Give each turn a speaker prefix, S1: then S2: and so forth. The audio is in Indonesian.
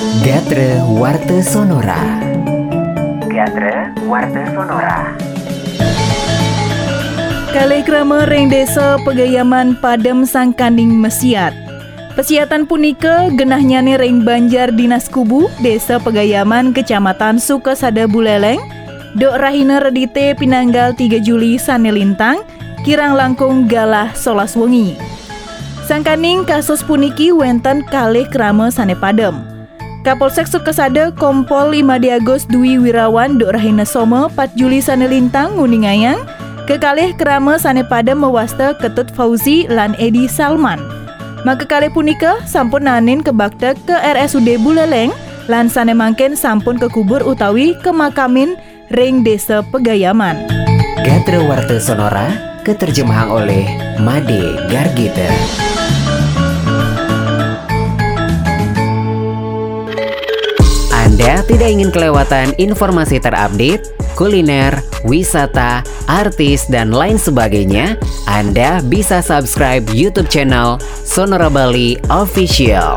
S1: Gatre Warte Sonora Gatre Warte Sonora
S2: Kalih krama ring desa Pegayaman Padem Sangkaning Mesiat. Pesiatan punika genahnya ring Banjar Dinas Kubu, Desa Pegayaman, Kecamatan Sukasada Buleleng, Dok Rahina Redite Pinanggal 3 Juli Sanelintang, Kirang Langkung Galah Solas Wengi. Sangkaning kasus puniki wenten kalih krama sane padem. Kapolsek Sukasada Kompol 5 Diagos Dwi Wirawan Dok Rahina Somo 4 Juli Sanelintang Nguningayang, Kekalih kerama sane pada mewasta Ketut Fauzi lan Edi Salman. Maka kali punika sampun nanin ke baktek ke RSUD Buleleng lan sane mangken sampun ke kubur utawi ke makamin ring desa Pegayaman.
S1: Gatre Warte Sonora keterjemahan oleh Made Gargita. Anda tidak ingin kelewatan informasi terupdate, kuliner, wisata, artis, dan lain sebagainya? Anda bisa subscribe YouTube channel Sonora Bali Official.